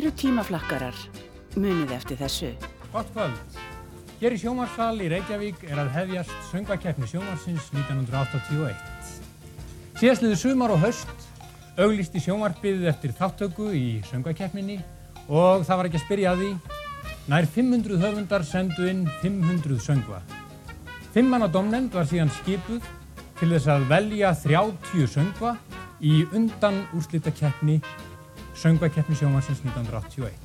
Kæru tímaflakkarar, munið eftir þessu. Gott kvöld. Hér í sjómarsal í Reykjavík er að hefjast söngakeppni sjómarsins 1981. Síðastliðu sumar og höst auglisti sjómarbyðið eftir þáttöku í söngakeppninni og það var ekki að spyrja að því. Nær 500 höfundar sendu inn 500 söngva. Fimmann á domnend var síðan skipuð til þess að velja 30 söngva í undan úrslitakeppni söngvakeppni sjómarsins 1981.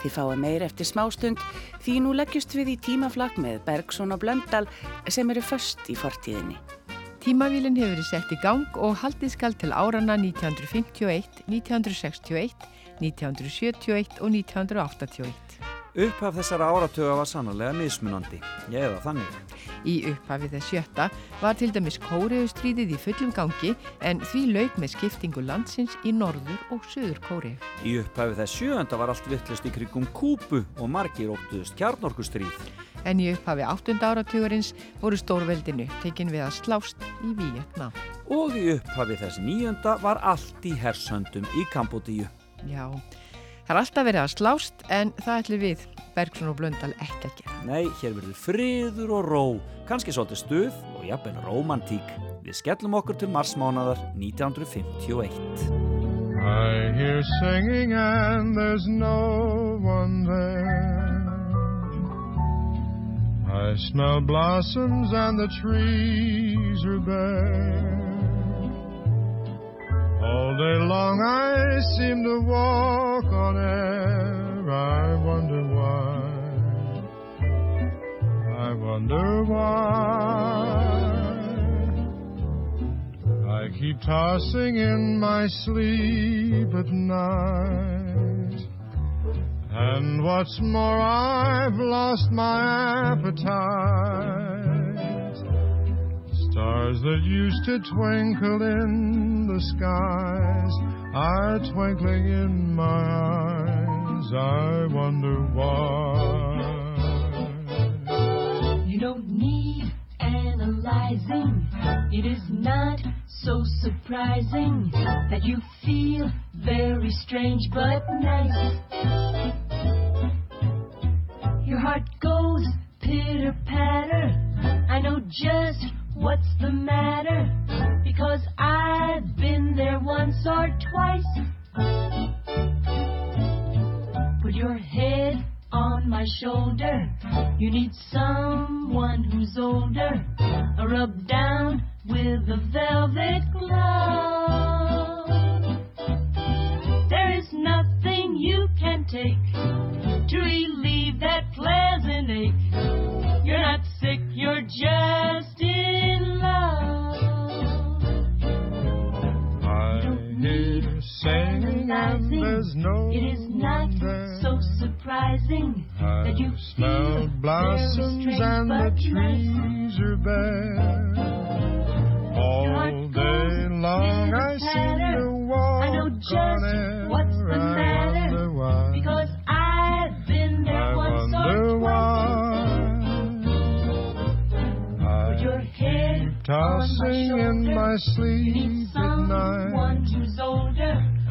Þið fáið meir eftir smástund því nú leggjust við í tímaflakk með Bergson og Blöndal sem eru först í fortíðinni. Tímavílinn hefur verið sett í gang og haldið skal til árana 1951, 1961, 1971 og 1981. Upphaf þessara áratöga var sannlega mismunandi, eða þannig. Í upphafi þess sjötta var til dæmis Kóreustríðið í fullum gangi en því lauk með skiptingu landsins í norður og söður Kóreu. Í upphafi þess sjöönda var allt vittlust í krigum Kúpu og margir óttuðust kjarnorkustríð. En í upphafi áttunda áratugurins voru stórveldinu tekin við að slást í Víetnam. Og í upphafi þess nýjönda var allt í hersöndum í Kambodíu. Já, það er alltaf verið að slást en það ætlum við Bergson og Blöndal ekki að gera. Nei, hér verður friður og ró, kannski svolítið stuð og jafnvel romantík. Við skellum okkur til marsmánadar 1951. I hear singing and there's no one there. I smell blossoms and the trees are bare. All day long I seem to walk on air. I wonder why. I wonder why. I keep tossing in my sleep at night. And what's more, I've lost my appetite. Stars that used to twinkle in the skies are twinkling in my eyes. I wonder why. You don't need analyzing. It is not so surprising that you feel very strange but nice. Your heart goes pitter patter. I know just what's the matter because I've been there once or twice. Put your head on my shoulder. You need someone who's older. A rub down with a velvet glove. There is nothing you can take to relieve that pleasant ache. You're not sick, you're just singing and there's no It is not so surprising that you I smell feel blossoms strange and the trees are bare. All day long I seem to walk I know on just air. what's the I matter why. because I've been there I once or twice. Put your head on my tossing in my You sleep need at night.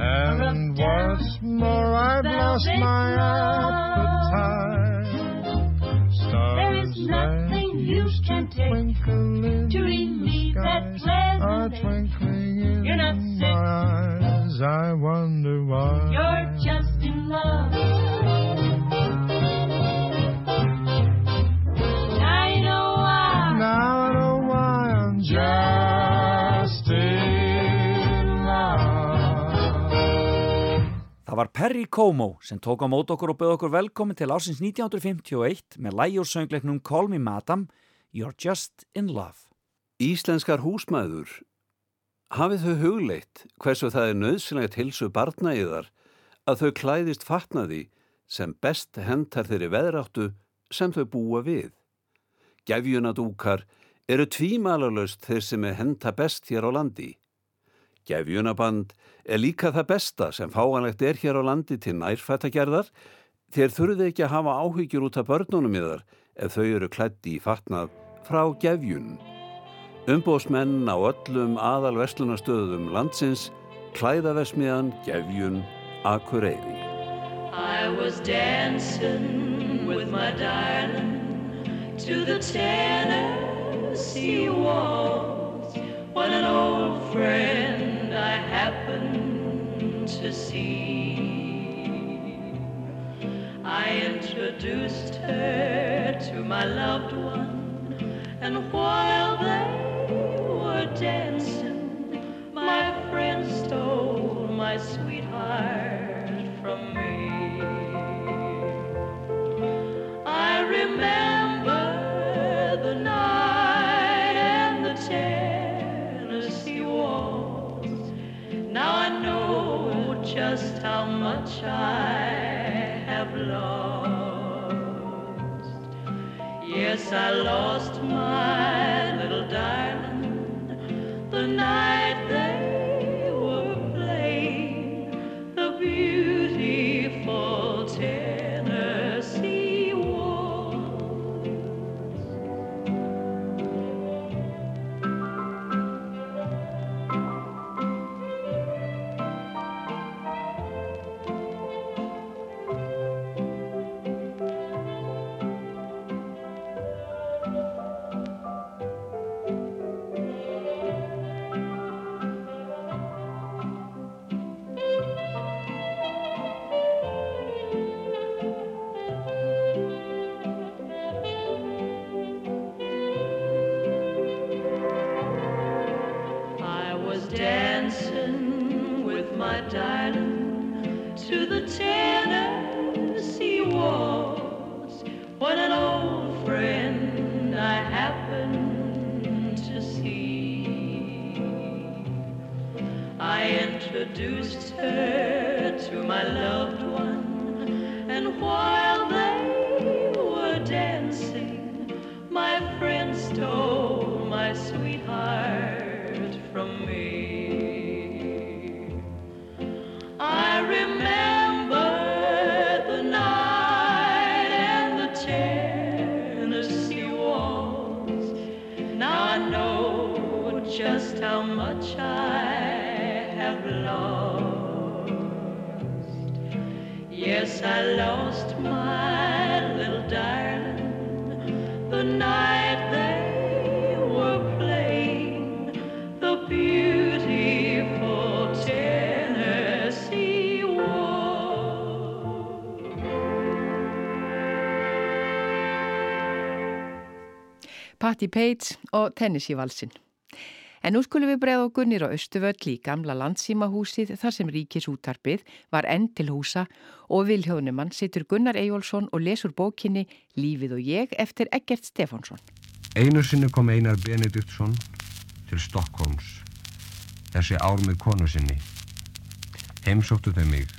And once more I've lost my appetite. Stars nothing you can do to relieve that pleasant are twinkling in You're not sick. my eyes. I wonder why. You're Það var Perry Como sem tók á mót okkur og bauð okkur velkomin til ásins 1951 með lægi og söngleiknum Call Me Madam, You're Just In Love. Íslenskar húsmæður hafið þau hugleitt hversu það er nöðsynlegt hilsu barna í þar að þau klæðist fatnaði sem best hentar þeirri veðráttu sem þau búa við. Gefjunadúkar eru tvímalarlaust þeir sem er henta best hér á landi. Gefjunaband er líka það besta sem fáanlegt er hér á landi til nærfættagerðar þeir þurfið ekki að hafa áhyggjur út af börnunum yðar ef þau eru klætti í fatnað frá gefjun. Umbóðsmenn á öllum aðal verslunastöðum landsins klæðaversmiðan gefjun Akureyri. I was dancing with my darling to the Tennessee waltz when an old friend I introduced her to my loved one, and while they I lost Patti Page og Tennessee valsin. En nú skulum við bregða okkur nýra Östuvöll í gamla landsímahúsið þar sem ríkisútarpið var enn til húsa og Vilhjónumann situr Gunnar Eyjólfsson og lesur bókinni Lífið og ég eftir Eggert Stefánsson. Einu sinni kom Einar Benediktsson til Stokkólms, þessi ár með konu sinni. Heimsóttu þau mig,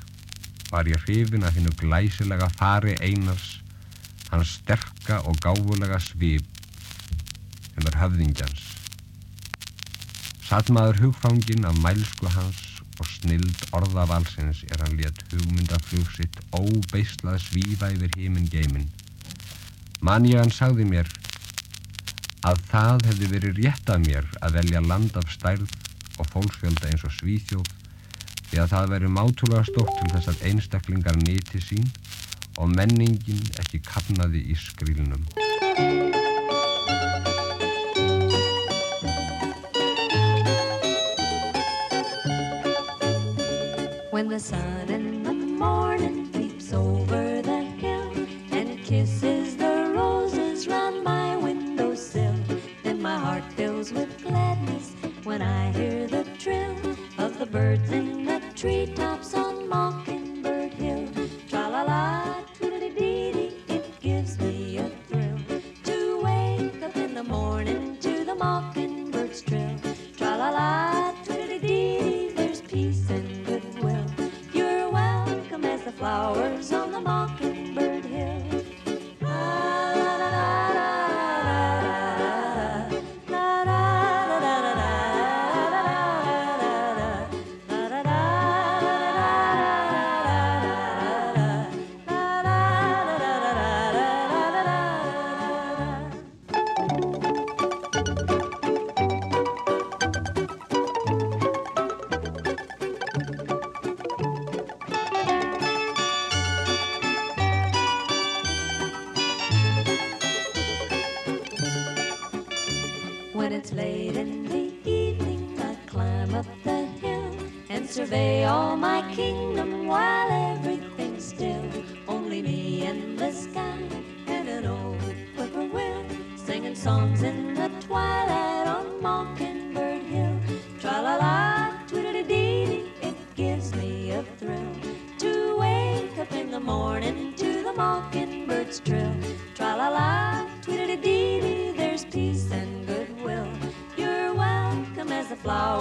var ég hrifin að finna glæsilega fari Einars, hans sterka og gáfulega svip, sem er höfðingjans. Satt maður hugfangin af mælsku hans og snild orðavalsins er hann létt hugmyndaflug sitt óbeislað svífa yfir híminn geimin. Manni hann sagði mér að það hefði verið rétt af mér að velja land af stærð og fólksfjölda eins og Svíþjóð því að það veri mátulega stórt til þess að einstaklingar nýti sín og menningin ekki kapnaði í skrílnum. When the sun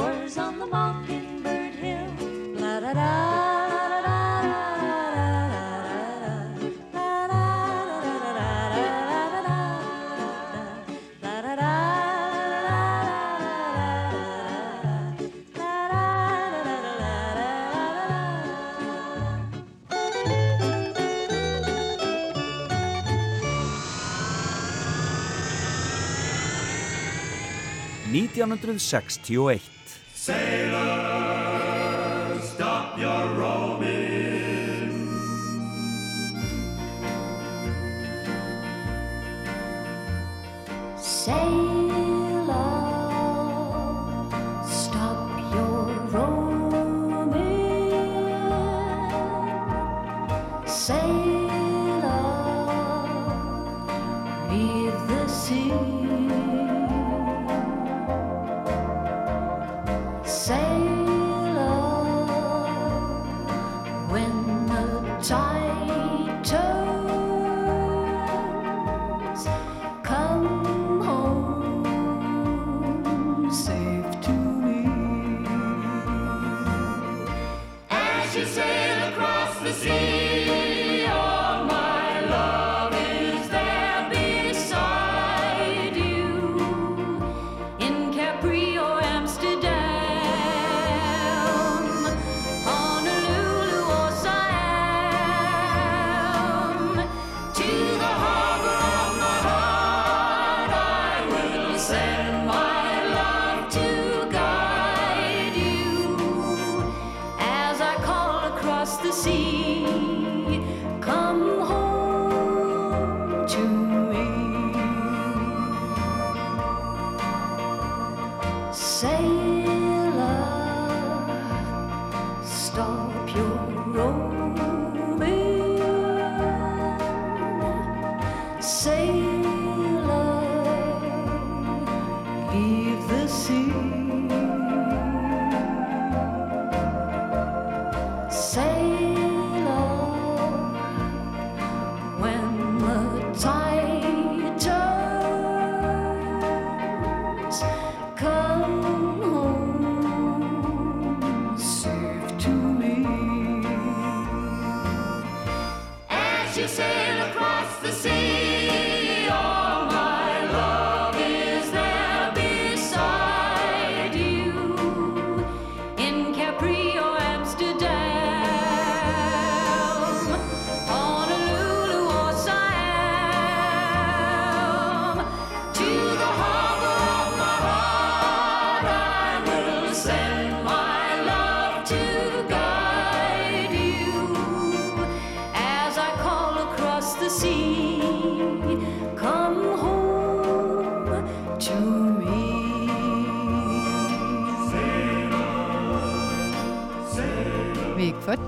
flowers on the mockingbird hill. La da da. Nítján hundruð sextíu og eitt. Sailor, stop your roaming. Sailor.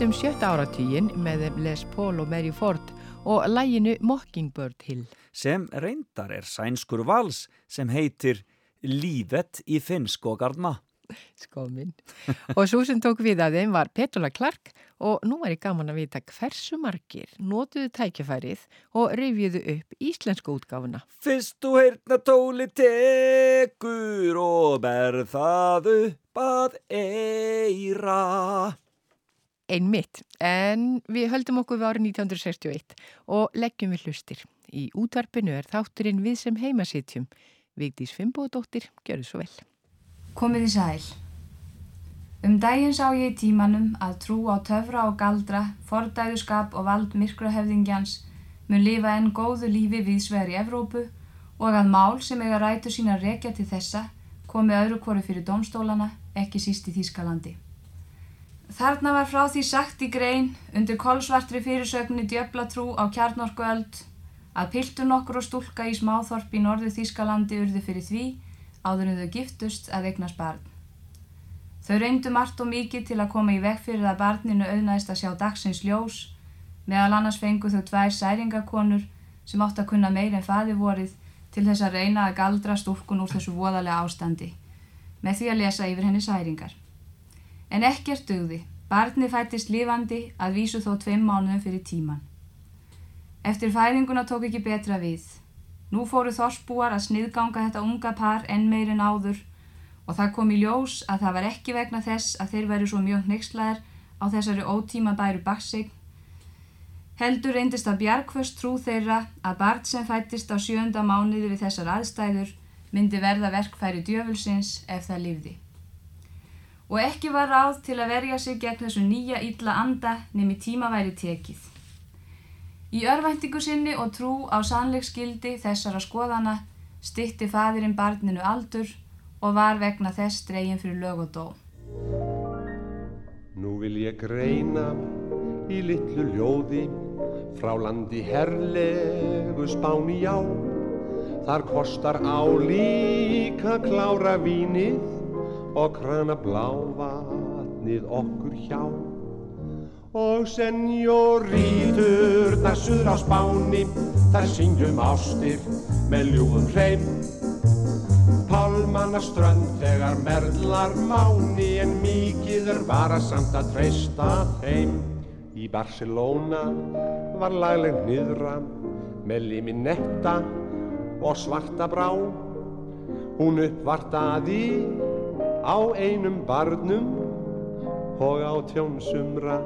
Kvöttum sjötta áratugin með Les Paul og Mary Ford og læginu Mockingbird Hill. sem reyndar er sænskur vals sem heitir Lífet í finnskogarna. Skómin. Og svo sem tók við að þeim var Petula Clark og nú er ég gaman að vita hversu margir notuðu tækjafærið og rifjuðu upp íslensku útgáfuna. Fyrst þú heyrna tóli tekur og ber það upp að eira. Einmitt, en við höldum okkur við árið 1961 og leggjum við hlustir. Í útvarpinu er þátturinn við sem heimasitjum. Vigdís Fimboðdóttir, gjörðu svo vel. Komið í sæl. Um daginn sá ég í tímanum að trú á töfra og galdra, fordæðuskap og vald myrkrahöfðingjans mun lifa enn góðu lífi viðsvegar í Evrópu og að mál sem eiga rætur sína rekja til þessa komi öðru hvoru fyrir domstólana, ekki síst í Þýskalandi. Þarna var frá því sagt í grein undir kolsvartri fyrirsögninni djöflatrú á kjarnorkuöld að piltur nokkur og stúlka í smáþorp í norðu Þýskalandi urðu fyrir því áður en þau giftust að eignast barn. Þau reyndu margt og mikið til að koma í veg fyrir að barninu auðnaðist að sjá dagsins ljós, meðal annars fengu þau tvær særingakonur sem átt að kunna meir en faði vorið til þess að reyna að galdra stúlkun úr þessu voðalega ástandi, með því að lesa yfir henni særingar. En ekkert dugði, barni fættist lifandi að vísu þó tveim mánuðum fyrir tíman. Eftir fæðinguna tók ekki betra við. Nú fóru þorsbúar að sniðganga þetta unga par enn meirinn áður og það kom í ljós að það var ekki vegna þess að þeir veru svo mjög neykslæðir á þessari ótíma bæru baksig. Heldur reyndist að bjargföst trú þeirra að barn sem fættist á sjönda mánuði við þessar aðstæður myndi verða verkfæri djöfulsins ef það lífði. Og ekki var ráð til að verja sig gegn þessu nýja illa anda nemi tíma væri tekið. Í örvæntingu sinni og trú á sannleiksgildi þessara skoðana stitti fadirinn barninu aldur og var vegna þess dregin fyrir lög og dó. Nú vil ég greina í litlu ljóði frá landi herlegu spáni já. Þar kostar á líka klára vínið og krana blávatnið okkur hjá. Og senjórítur þar suður á spáni, þar syngjum ástir með ljúfum hreim. Pálmanna strönd þegar merlar máni en mikið er varasamt að treysta þeim. Í Barcelona var lagleg niðra með liminetta og svarta brá. Hún uppvartaði á einum barnum og á tjónsumra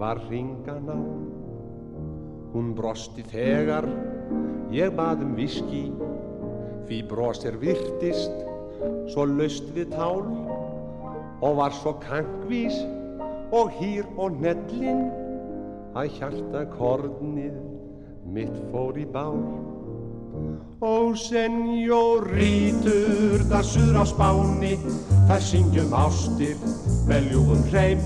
var ringan á. Hún brosti þegar ég bað um viski því brosir virtist svo laust við tál og var svo kankvís og hýr og nellin að hjarta kornið mitt fór í bál. Ó senjórítur, það suður á spáni, það syngjum ástir með ljúfum hreim.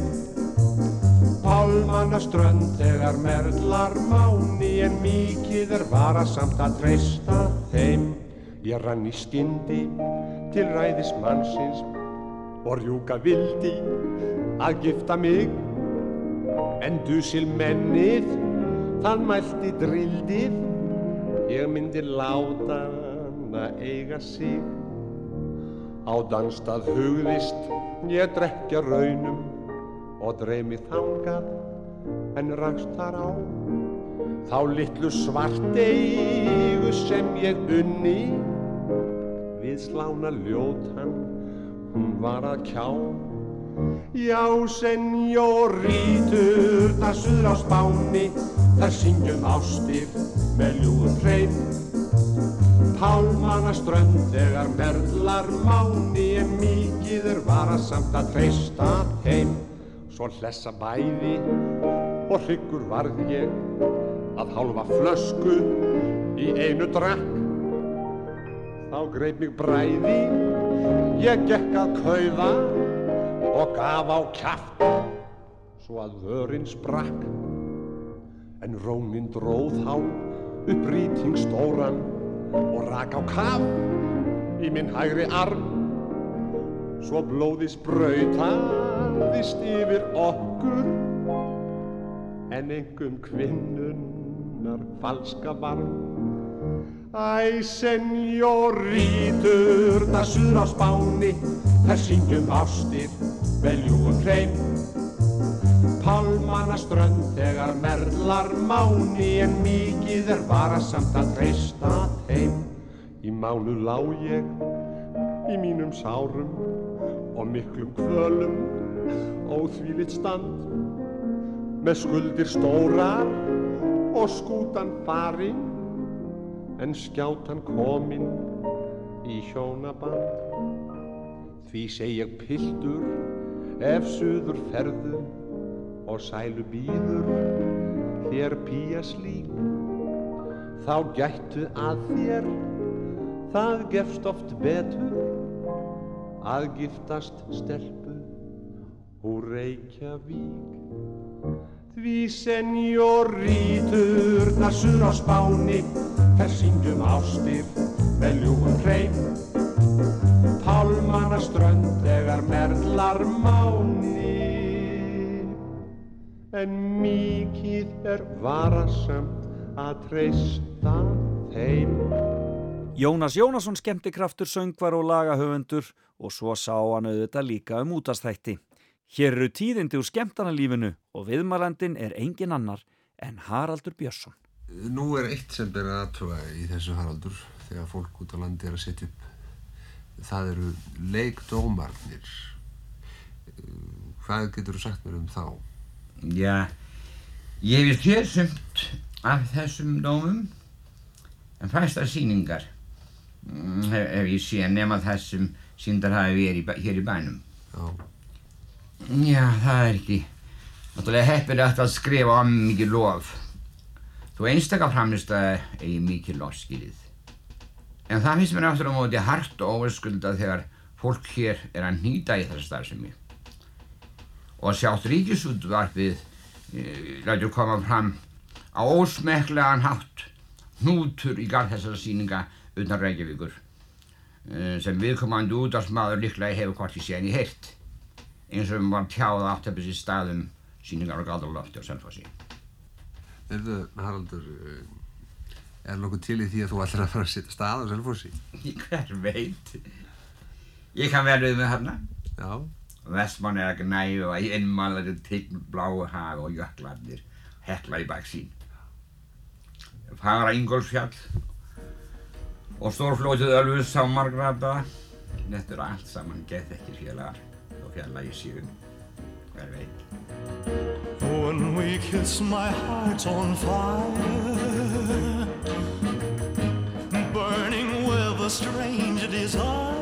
Pálmanna strönd þegar merlar máni en mikið er varasamt að treysta þeim. Ég rann í skyndi til ræðis mannsins og rjúka vildi að gifta mig en dusil mennið þann mælti drildið ég myndi láta hann að eiga sig. Á danstað hugðist ég drekja raunum og dreymi þangað en rakst þar á. Þá litlu svarteigu sem ég unni við slána ljótan hún var að kjá. Já, senjórítur, það suður á spáni, þar syngjum ástir með ljúum hrein. Pálmanna strönd þegar merlar máni, en mikið er varasamt að treysta heim. Svo hlessa bæði og hryggur varð ég að hálfa flösku í einu drakk. Þá greip mig bræði, ég gekk að kauða og gaf á kjaft svo að vörinn sprakk en rónin dróð há upp rýting stóran og rak á kaf í minn hægri arm svo blóði sprautaðist yfir okkur en engum kvinnunnar falska varm Æ, senjórítur, það suður á spáni, þær syngjum ástir, veljúum hreim. Pálmanna strönd þegar merlar máni, en mikið er varasamt að treysta þeim. Í mánu lá ég, í mínum sárum, og miklum kvölum, óþvílitt stand. Með skuldir stórar og skútan farin, en skjátan kominn í hjónaband. Því seg ég pildur ef suður ferðu og sælu býður þér pía slík. Þá gættu að þér, það gefst oft betur að giftast stelpu úr Reykjavík. Því senjórítur, þar suður á spáni, þær syngjum ástir með ljúum hreim. pálmana strönd þegar merlar máni en mikið er varasamt að treysta þeim Jónas Jónasson skemmtikraftur söngvar og lagahöfundur og svo sá hann auðvitað líka um útastætti. Hér eru tíðindi úr skemmtanalífinu og viðmælandin er engin annar en Haraldur Björnsson. Nú er eitt sem ber aðtrúa í þessu Haraldur þegar fólk út á landi er að setja upp. Það eru leikdómarnir. Hvað getur þú sagt mér um þá? Já, ég hef séð sumt af þessum dómum en fæsta síningar mm, hef, hef ég séð nema þessum síndar hafi verið hér í bænum. Já. Já, það er ekki. Náttúrulega heppilegt að skrifa á mikið lof. Þú einstakar framlist að eigi mikið loskilið. En það finnst mér aftur á móti hart og óverskulda þegar fólk hér er að nýta í þessa starfsemi. Og sjátt ríkisútvarpið e, lætur koma fram á ósmekklegan hátt hnútur í garð þessara síninga utan Reykjavíkur e, sem viðkomandi útdagsmaður líklega hefur hvort í séni heyrt eins og um var tjáð átt að byrja staðum síningar á Galdalofti og Selfossi. Erðu, Haraldur, er nokkuð til í því að þú ætlar að fara að setja stað á Selfossi? Hver veit? Ég kann vel við mig hérna. Já. Vestmann að gnæfa og innmálaður tign bláu hag og jöklarnir heklar í baksín. Fagra Ingolfsfjall og stórflótið Ölfus á Margrata. Þetta eru allt saman gett ekki félagar og fjalla í síðan. Hver veit? When we kiss, my heart's on fire, burning with a strange desire.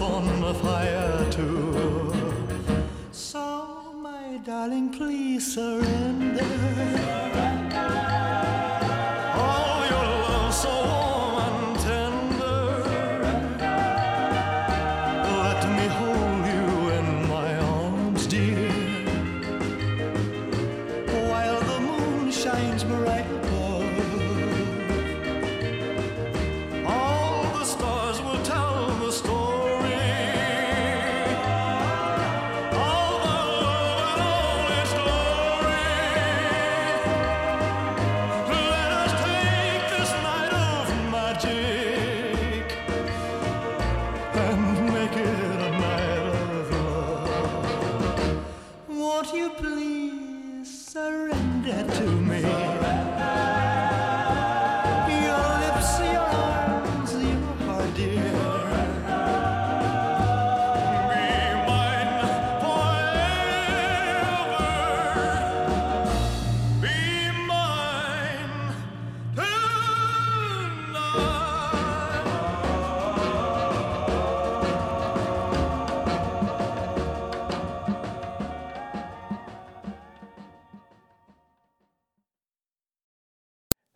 Heart's on fire too. So, my darling, please surrender. Oh,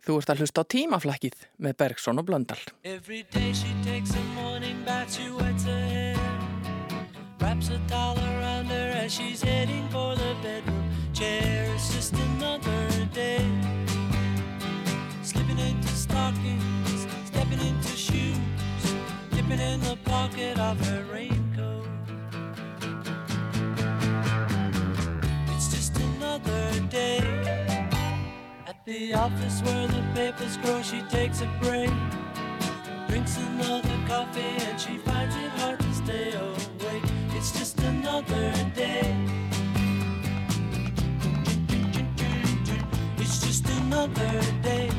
Þú ert að hlusta á tímaflækið með Bergson og Blöndal. Every day she takes a morning bath, she wets her hair. Wraps a towel around her as she's heading for the bedroom chair. It's just another day. Slipping into stockings, stepping into shoes, dipping in the pocket of her raincoat. The office where the papers grow, she takes a break. Drinks another coffee and she finds it hard to stay awake. It's just another day. It's just another day.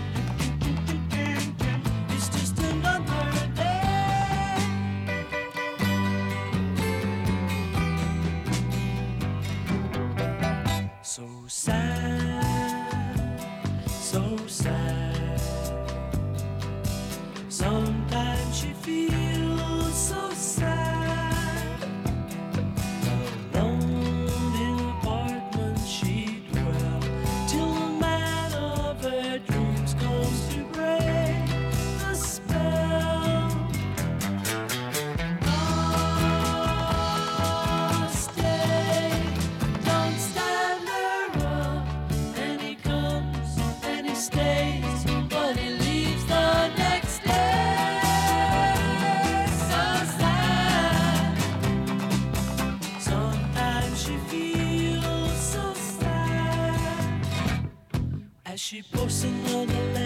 She posts another letter.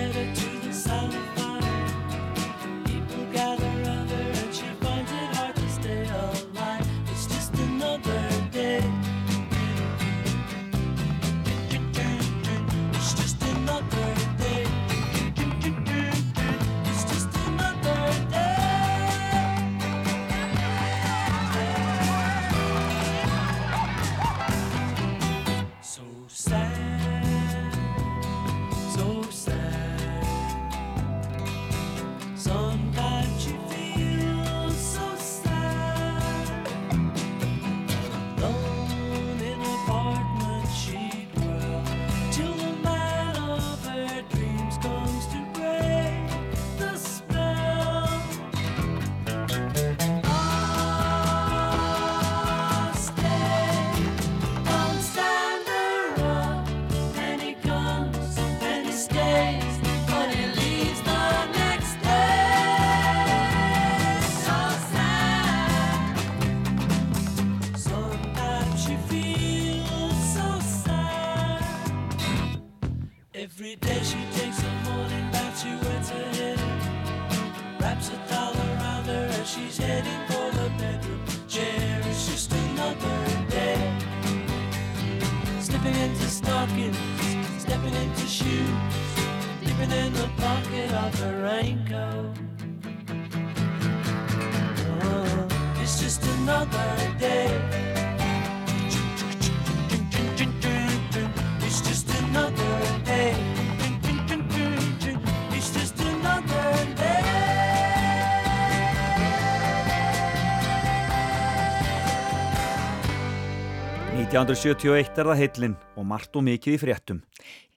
1971 er það heillin og margt og mikið í fréttum.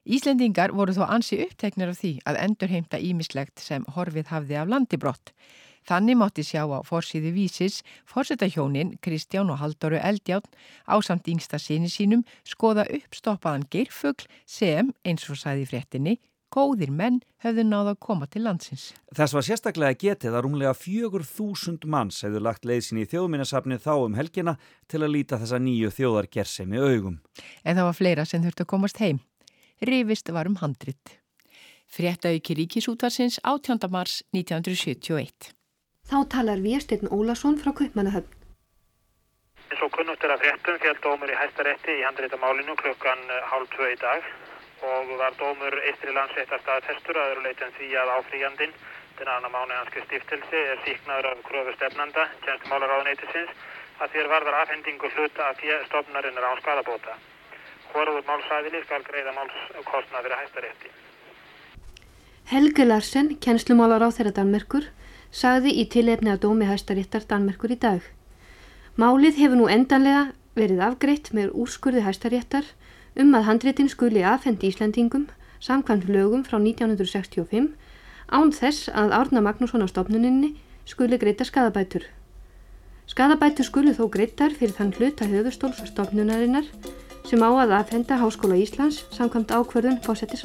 Íslendingar voru þó ansi uppteknir af því að endurheimta ímislegt sem horfið hafði af landibrott. Þannig mátti sjá á forsýðu vísis fórsetahjónin Kristján og Halldóru Eldjátt á samt yngsta sinni sínum skoða uppstoppaðan geirfugl sem, eins og sæði fréttinni, góðir menn höfðu náða að koma til landsins. Þess var sérstaklega getið að rúmlega fjögur þúsund manns hefðu lagt leið sín í þjóðminnasafnið þá um helgina til að líta þessa nýju þjóðar gersemi augum. En það var fleira sem þurfti að komast heim. Rivist var um handrit. Fréttaauki ríkisútvarsins 18. mars 1971. Þá talar Vésteinn Ólason frá Kaupmannahöfn. Eins og kunnugt er að fréttum fjall dómur í hæstarétti í handreita málinu klukkan hálf tvö í dag og var dómur eistri landsréttar staðfestur að öru leitin því að áfríjandin den annar mánu hanski stiftilsi er síknaður af kröfu stefnanda, tjänstumálaráðuneytisins, að þér varðar afhendingu hluta af því stofnarinnar án skadabóta. Hvoruður málsæðili skal greiða málskostnað fyrir hæstarétti. Helge Larsen, kennslumálar á þeirra Danmerkur, sagði í tilefni að dómi hæstaréttar Danmerkur í dag. Málið hefur nú endanlega verið afgreitt með úrskurði hæstaréttar um að handréttin skuli afhendi Íslandingum samkvæmt lögum frá 1965 án þess að Árna Magnússon á stopnuninni skuli greita skadabætur. Skadabætur skuli þó greitar fyrir þann hluta höfustóls stopnunarinnar sem á að afhenda Háskóla Íslands samkvæmt ákverðun fósettis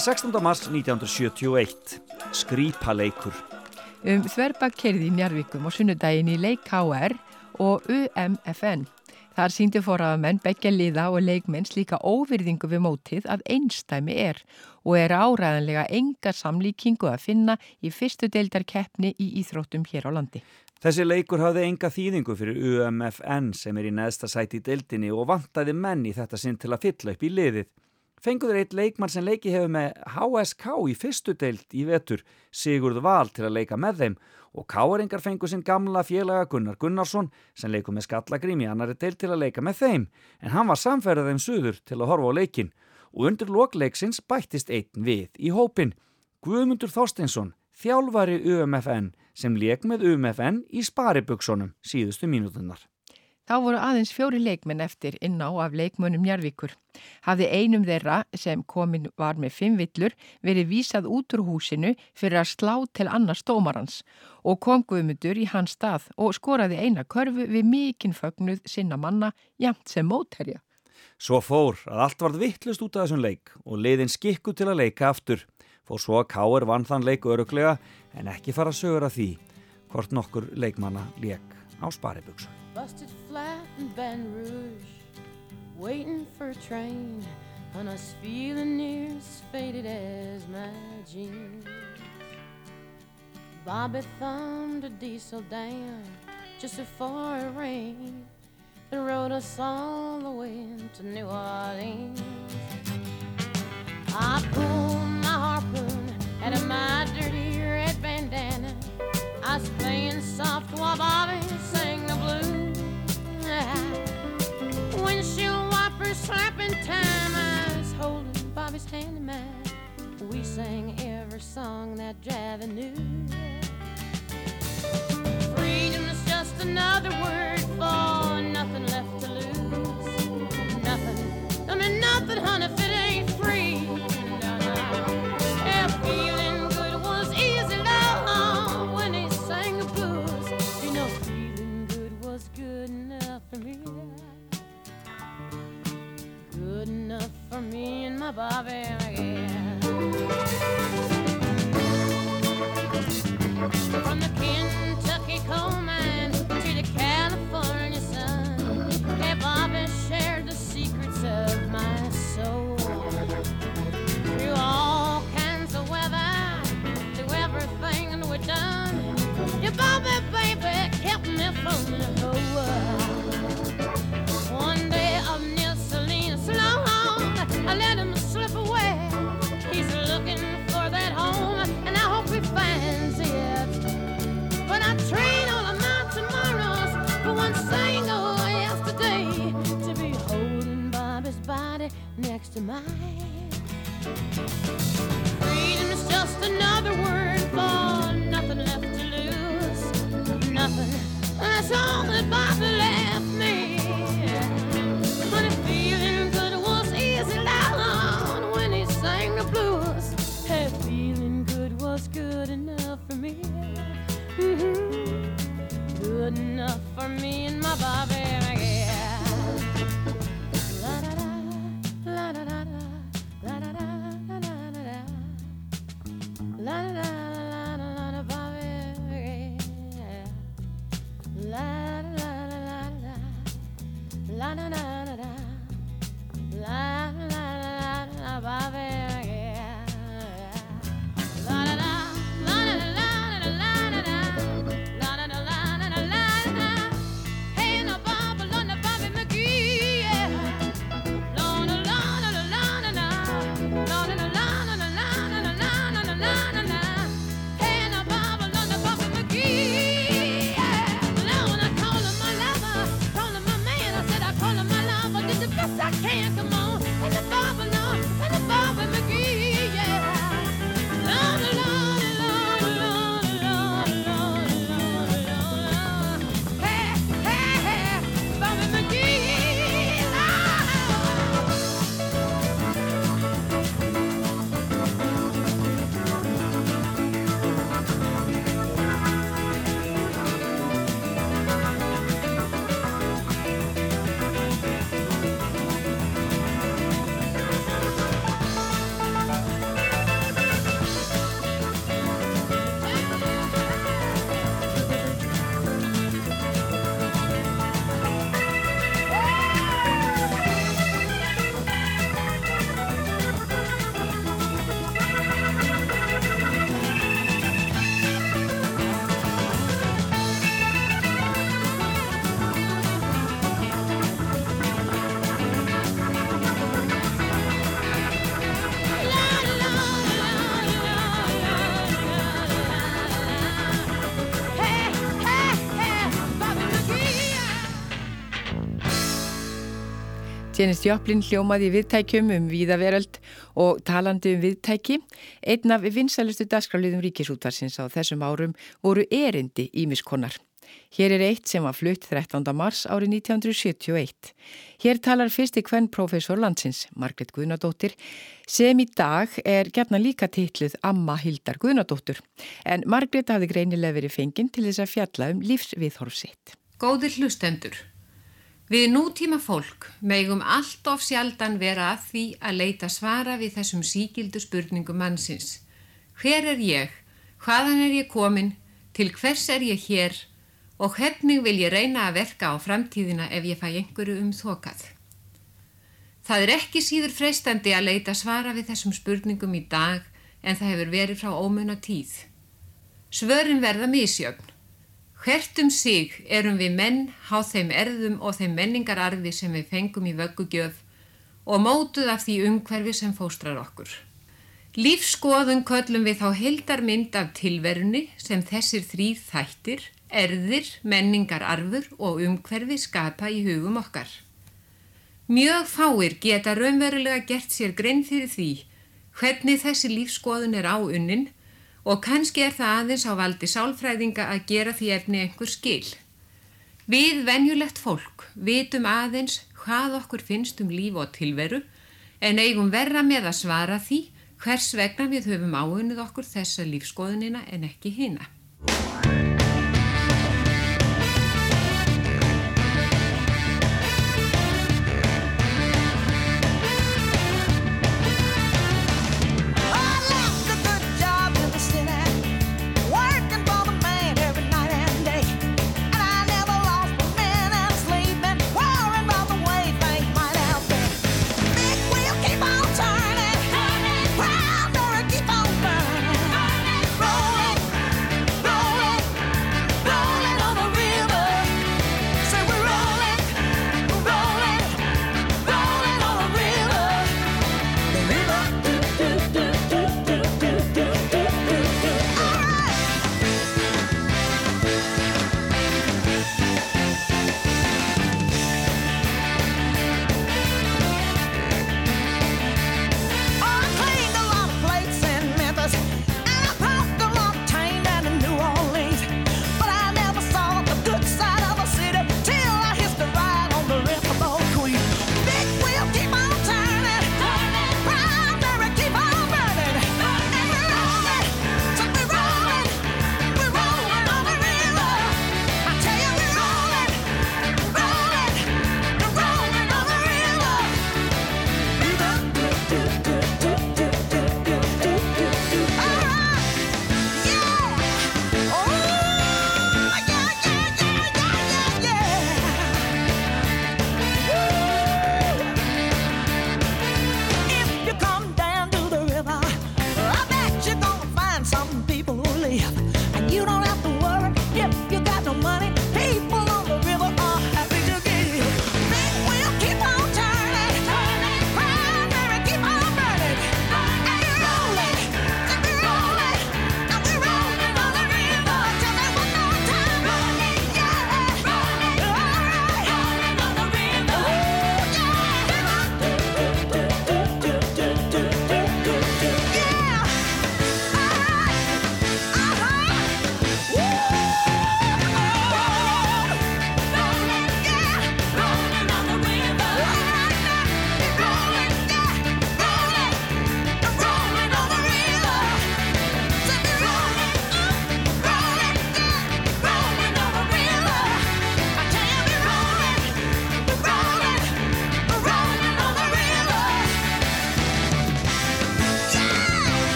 16. mars 1971. Skrýpaleikur. Um þverbak kerði í Njarvíkum og sunnudaginn í leik KR og UMFN. Þar síndi fóraðamenn, begja liða og leikmenn slíka óvirðingu við mótið að einstæmi er og er áræðanlega enga samlíkingu að finna í fyrstu deildarkeppni í Íþróttum hér á landi. Þessi leikur hafði enga þýðingu fyrir UMFN sem er í neðsta sæti í deildinni og vantaði menn í þetta sinn til að fylla upp í liðið. Fenguður eitt leikmann sem leiki hefur með HSK í fyrstu deild í vetur, Sigurð Val til að leika með þeim og Káringar fengu sinn gamla félaga Gunnar Gunnarsson sem leiku með Skallagrím í annari deild til að leika með þeim en hann var samferðað þeim suður til að horfa á leikin og undir lokleiksins bættist einn við í hópin. Guðmundur Þorsteinsson, þjálfari UMFN sem leik með UMFN í Spariböksunum síðustu mínútunar. Þá voru aðeins fjóri leikmenn eftir inn á af leikmönnum Njarvíkur. Hafði einum þeirra sem komin var með fimm villur verið vísað út úr húsinu fyrir að slá til annars dómarans og kom Guðmundur í hans stað og skoraði eina körfu við mikinn fögnuð sinna manna jæmt sem mótherja. Svo fór að allt varð vittlust út af þessum leik og leiðin skikku til að leika aftur. Fór svo að Káur vann þann leik öruglega en ekki fara sögur að því hvort nokkur leikmanna leik á Spariböksun. Busted flat in Baton Rouge, waiting for a train, and I was feeling near as faded as my jeans. Bobby thumbed a diesel down just before it rained and rode us all the way to New Orleans. I pulled my harpoon out of my dirty red bandana. I was playing soft while Bobby sang Windshield wipers slapping time. I was holding Bobby's hand in mine. We sang every song that Javi knew. Freedom is just another word for nothing left to lose. Nothing. I mean nothing, honey, my Bobby. From the Kentucky coal mine to the California sun, yeah, Bobby shared the secrets of my soul. Through all kinds of weather, through everything we've done, yeah, Bobby, baby, kept me from next to mine. Freedom is just another word for nothing left to lose. Nothing. That's all that Bobby Janis Joplin hljómaði viðtækjum um víðaveröld og talandi um viðtæki. Einn af vinsælustu dagskráliðum ríkisútvarsins á þessum árum voru erindi ímiskonar. Hér er eitt sem var flutt 13. mars árið 1971. Hér talar fyrsti kvenn profesor landsins, Margret Guðnadóttir, sem í dag er gerna líka titluð Amma Hildar Guðnadóttur. En Margret hafði greinilega verið fenginn til þess að fjalla um lífsviðhorfsitt. Góðir hlustendur, við nútíma fólk megum allt of sjaldan vera að því að leita svara við þessum síkildu spurningum mannsins. Hver er ég? Hvaðan er ég komin? Til hvers er ég hér? Og hvernig vil ég reyna að verka á framtíðina ef ég fæ einhverju um þokað? Það er ekki síður freistandi að leita svara við þessum spurningum í dag en það hefur verið frá ómunna tíð. Svörin verða misjöfn. Hvert um sig erum við menn, háð þeim erðum og þeim menningararfi sem við fengum í vöggugjöf og mótuð af því umhverfi sem fóstrar okkur. Lífskoðun köllum við þá hildarmynd af tilverunni sem þessir þrýr þættir, erðir, menningararfur og umhverfi skapa í hugum okkar. Mjög fáir geta raunverulega gert sér grein fyrir því hvernig þessi lífskoðun er á unnin og kannski er það aðeins á valdi sálfræðinga að gera því efni einhver skil. Við venjulegt fólk vitum aðeins hvað okkur finnst um líf og tilveru en eigum verra með að svara því hvers vegna við höfum áunnið okkur þessa lífskoðunina en ekki hina.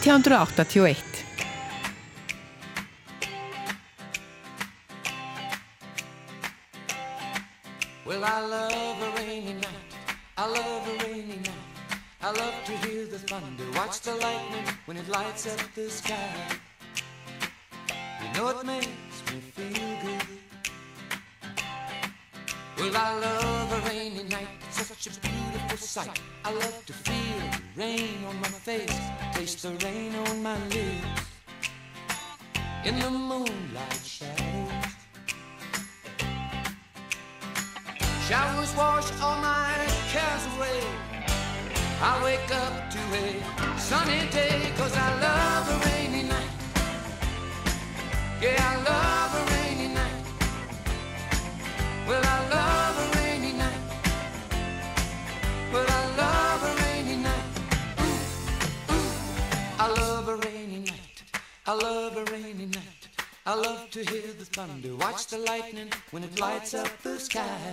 Nítjándur 81 Well, I love a rainy night. I love a rainy night. I love to hear the thunder, watch the lightning when it lights up the sky. You know it makes me feel good. Well, I love a rainy night, such a beautiful sight. I love to feel the rain on my face, taste the rain on my lips. in the moonlight shadows. Showers wash all my cares away. I wake up to a sunny day cause I love a rainy night. Yeah, I love a rainy night. Well, I I love a rainy night. I love to hear the thunder, watch the lightning when it lights up the sky.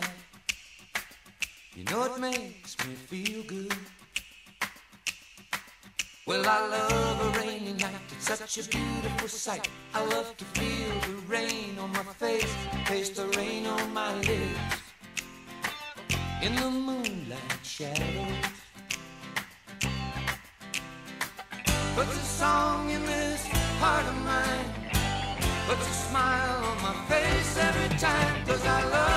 You know it makes me feel good. Well, I love a rainy night. It's such a beautiful sight. I love to feel the rain on my face, taste the rain on my lips. In the moonlight shadows. Puts a song in this heart of mine. Puts a smile on my face every time. Cause I love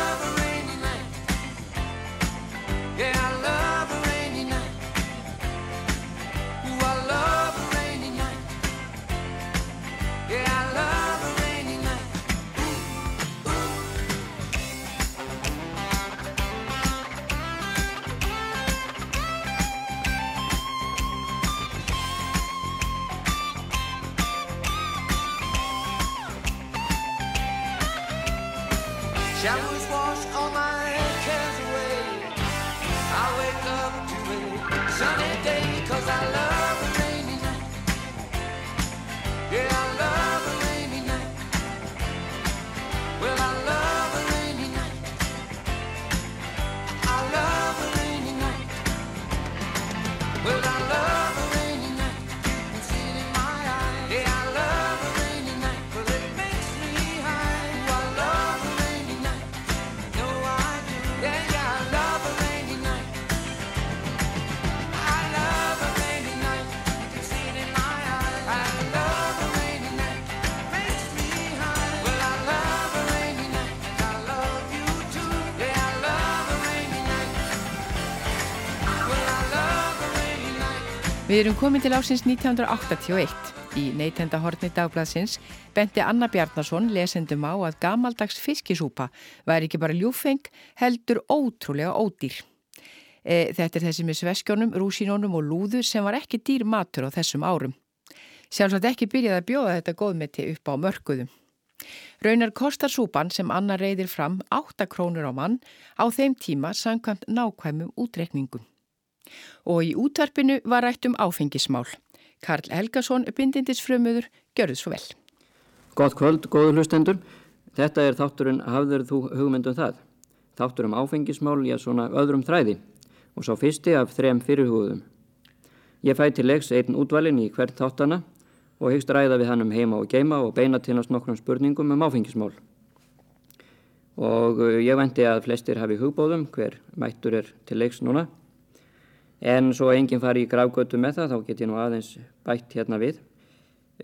Showers wash all my Við erum komin til ásins 1981. Í neytendahorni dagbladsins benti Anna Bjarnason lesendum á að gamaldags fiskisúpa væri ekki bara ljúfeng, heldur ótrúlega ódýr. E, þetta er þessi með sveskjónum, rúsínónum og lúðu sem var ekki dýr matur á þessum árum. Sjálfsagt ekki byrjaði að bjóða þetta góðmeti upp á mörkuðum. Raunar kostar súpan sem Anna reyðir fram 8 krónur á mann á þeim tíma samkvæmt nákvæmum útrekningum. Og í útvarpinu var rætt um áfengismál. Karl Helgason, bindindisfrömmuður, gjörðu svo vel. Gott kvöld, góður hlustendur. Þetta er þátturinn Hafður þú hugmyndum það? Þáttur um áfengismál, já svona öðrum þræði og sá fyrsti af þrem fyrirhugðum. Ég fæ til leiks einn útvalinn í hvert þáttana og hyggst ræða við hann um heima og geima og beina til hans nokkrum spurningum um áfengismál. Og uh, ég venti að flestir hafi hugbóðum hver mættur er til leiks núna. En svo enginn fari í gravgötu með það, þá get ég nú aðeins bætt hérna við.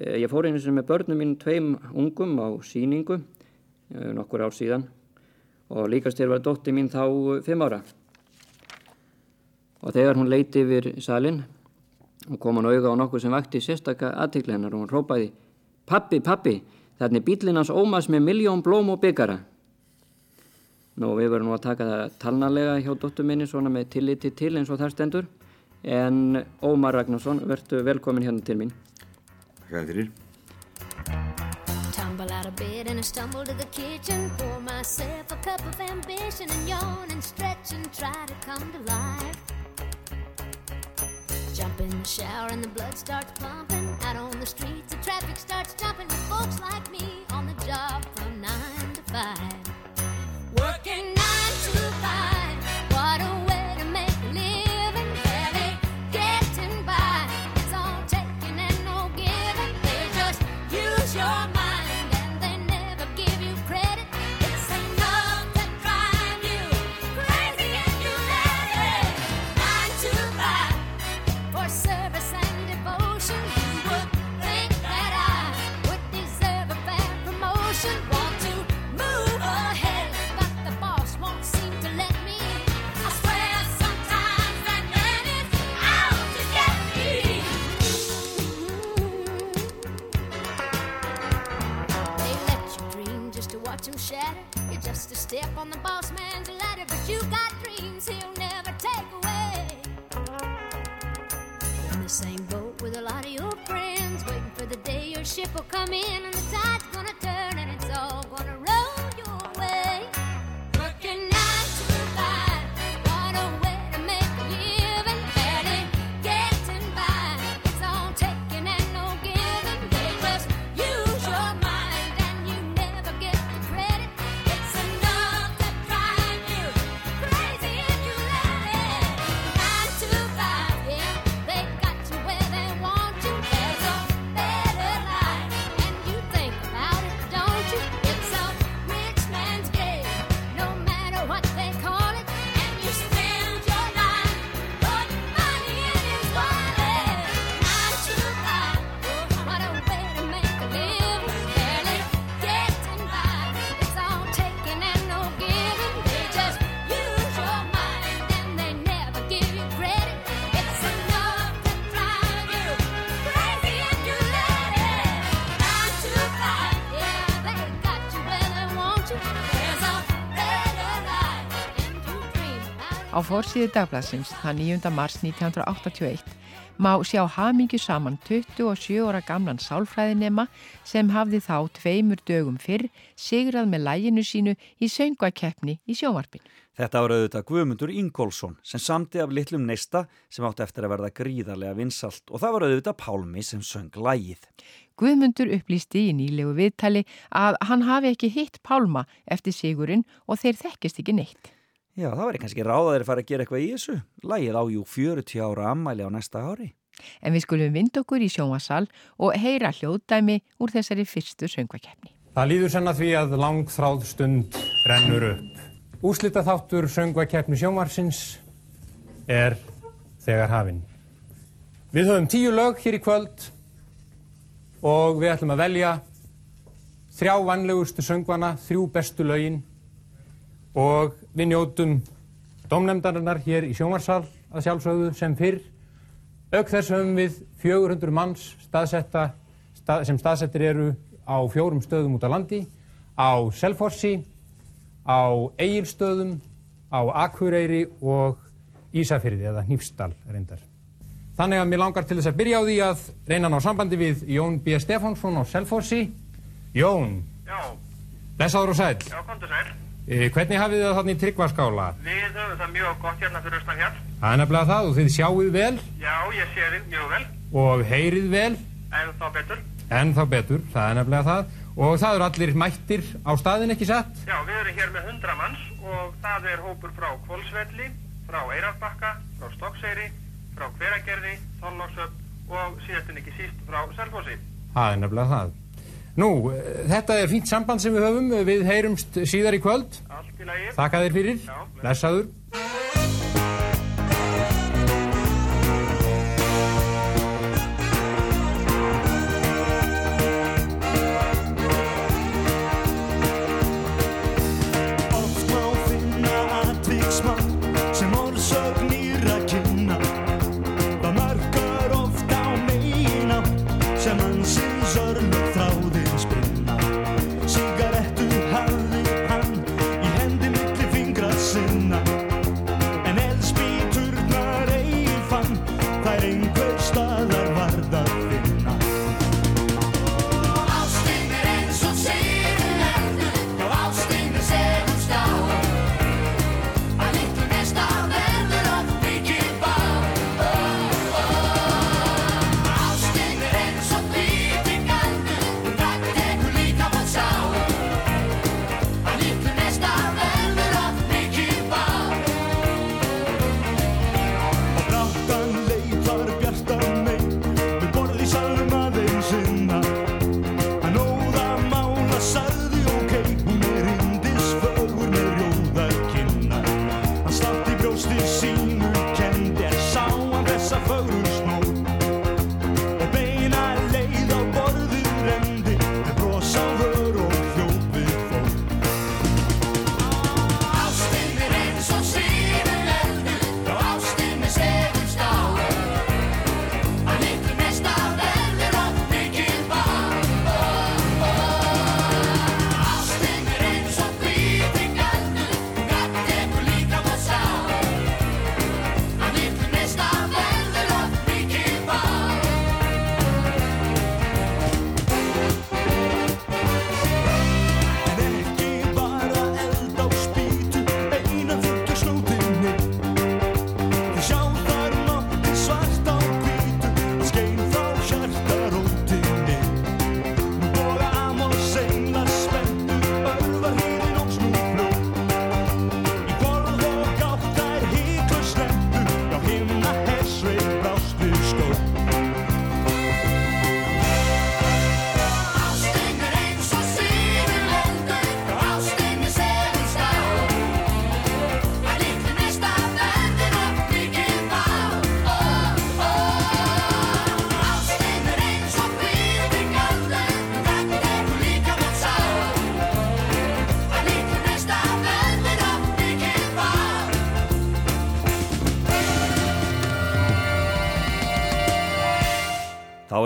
Eh, Ég fór einu sem með börnum mín tveim ungum á síningu eh, nokkur ár síðan og líkast þér var dótti mín þá eh, fimm ára. Og þegar hún leiti yfir salin og kom hann auga á nokkuð sem vakti sérstaka aðtikli hennar og hún rópaði Pappi, pappi, þarna er bílinn hans ómas með miljón blóm og byggara. Nú, við verðum nú að taka það talnalega hjá dóttur minni svona með tilliti til eins og þar stendur. En Ómar Ragnarsson, verðu velkomin hérna til mín. Takk fyrir. Tumble out of bed and I stumble to the kitchen. Pour myself a cup of ambition and yawn and stretch and try to come to life. Jump in the shower and the blood starts pumping. Out on the streets, the traffic starts jumping with folks like me on the job from nine rich man's ladder, but you got dreams he'll never take away. In the same boat with a lot of your friends, waiting for the day your ship will come in and the tide's fórsíðu dagbladsins, það 9. mars 1981, má sjá hamingju saman 27 óra gamlan sálfræðinema sem hafði þá tveimur dögum fyrr sigrað með læginu sínu í söngakeppni í sjónvarpinu. Þetta var auðvitað Guðmundur Ingólfsson sem samti af litlum neista sem átti eftir að verða gríðarlega vinsalt og það var auðvitað Pálmi sem söng lægið. Guðmundur upplýsti í nýlegu viðtali að hann hafi ekki hitt Pálma eftir sigurinn og þeir þekkist ekki neitt. Já, það væri kannski ráðaðir að fara að gera eitthvað í þessu. Lægið á jú 40 ára ammæli á næsta ári. En við skulum vind okkur í sjónvasal og heyra hljóðdæmi úr þessari fyrstu söngvakeppni. Það líður senna því að langþráð stund rennur upp. Úslita þáttur söngvakeppni sjónvarsins er þegar hafinn. Við höfum tíu lög hér í kvöld og við ætlum að velja þrjá vannlegustu söngvana, þrjú bestu lögin og við njótum domnemdarinnar hér í sjónvarsal að sjálfsögðu sem fyrr. Auk þess höfum við 400 manns staðsetta, stað, sem staðsettir eru á fjórum stöðum út á landi, á Selfossi, á Egilstöðum, á Akureyri og Ísafyrði eða Hnífsdal reyndar. Þannig að mér langar til þess að byrja á því að reyna ná sambandi við Jón B. Stefánsson á Selfossi. Jón, Já, blessaður og sæl. já, komdu sæl. E, hvernig hafið það þannig í tryggvarskála? Við höfum það mjög gott hérna fyrir austan hér. Það er nefnilega það og þið sjáuð vel Já, ég sé þið mjög vel, og heyrið vel en þá betur. en þá betur, það er nefnilega það og það eru allir mættir á staðin ekki satt Já, við erum hér með 100 manns og það er hópur frá Kvolsvelli, frá Eirarbakka, frá Stokkseyri, frá Hveragerði, Þorlóksöp og síðastin ekki síst frá Selfossi. það er nefnilega það Nú, e, þetta er fínt samband sem við höfum. Við heyrumst síðar í kvöld. Allt í lagi. Þakka þér fyrir, blessaður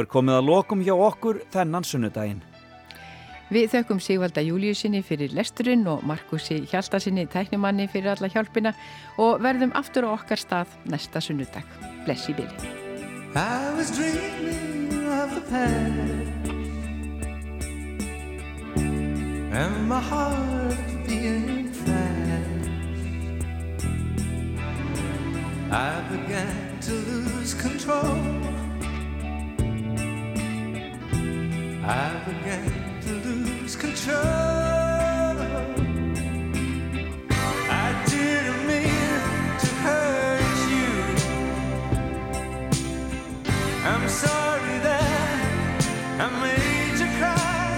er komið að lokum hjá okkur þennan sunnudaginn. Við þökkum Sigvalda Júliusinni fyrir lesturinn og Markusi Hjaltasinni tæknumanni fyrir alla hjálpina og verðum aftur á okkar stað næsta sunnudag. Bless í bili. I was dreaming of the past and my heart beating fast. I began to lose control. I began to lose control. I didn't mean to hurt you. I'm sorry that I made you cry.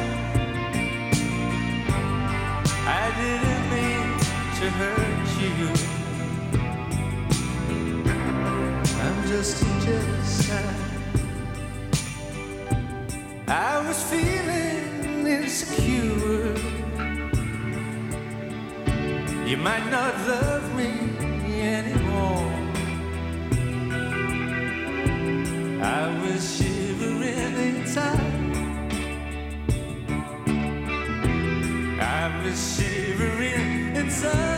I didn't mean to hurt you. I'm just a jealous I was feeling insecure. You might not love me anymore. I was shivering inside. I was shivering inside.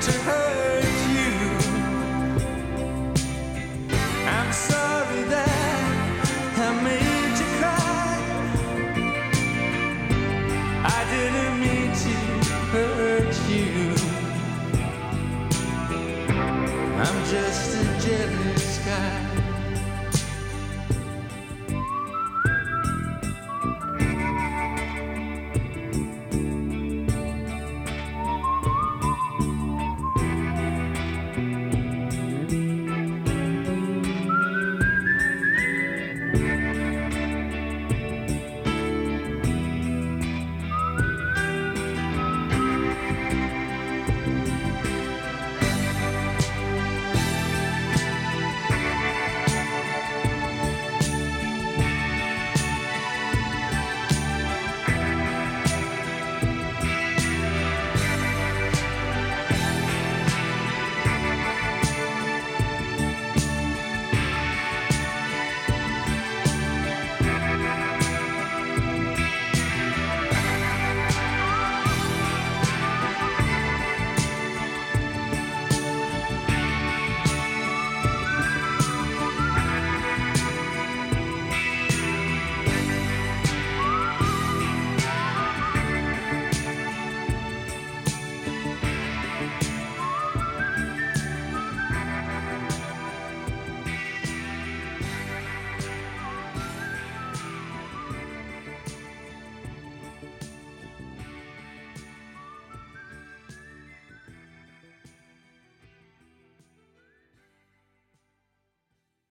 to her.